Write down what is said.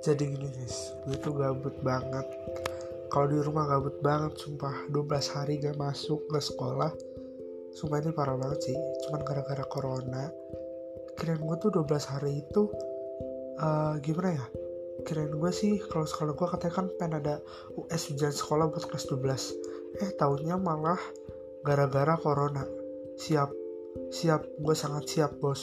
jadi gini guys. Gue tuh gabut banget. Kalau di rumah gabut banget sumpah. 12 hari gak masuk ke sekolah. Sumpah ini parah banget sih. Cuman gara-gara corona. Kirain gue tuh 12 hari itu uh, gimana ya? Kirain gue sih kalau sekolah gue katanya kan pengen ada US ujian sekolah buat kelas 12 eh tahunnya malah gara-gara corona. Siap. Siap. Gue sangat siap bos.